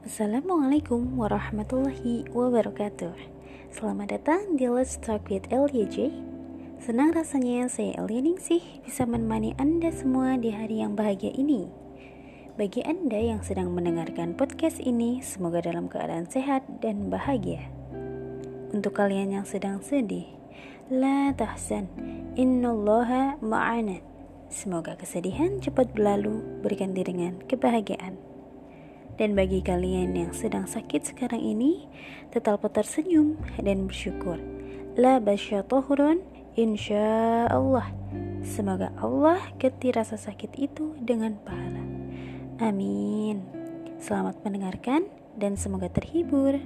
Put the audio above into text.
Assalamualaikum warahmatullahi wabarakatuh. Selamat datang di Let's Talk with LYJ Senang rasanya saya Elia Ningsih bisa menemani Anda semua di hari yang bahagia ini. Bagi Anda yang sedang mendengarkan podcast ini Semoga dalam keadaan sehat dan bahagia. Untuk kalian yang sedang sedih La tahzan Innallaha ma'ana. Semoga kesedihan cepat berlalu berganti dengan kebahagiaan dan bagi kalian yang sedang sakit sekarang ini, tetap tersenyum dan bersyukur. La basyatohurun insya Allah. Semoga Allah ganti rasa sakit itu dengan pahala. Amin. Selamat mendengarkan dan semoga terhibur.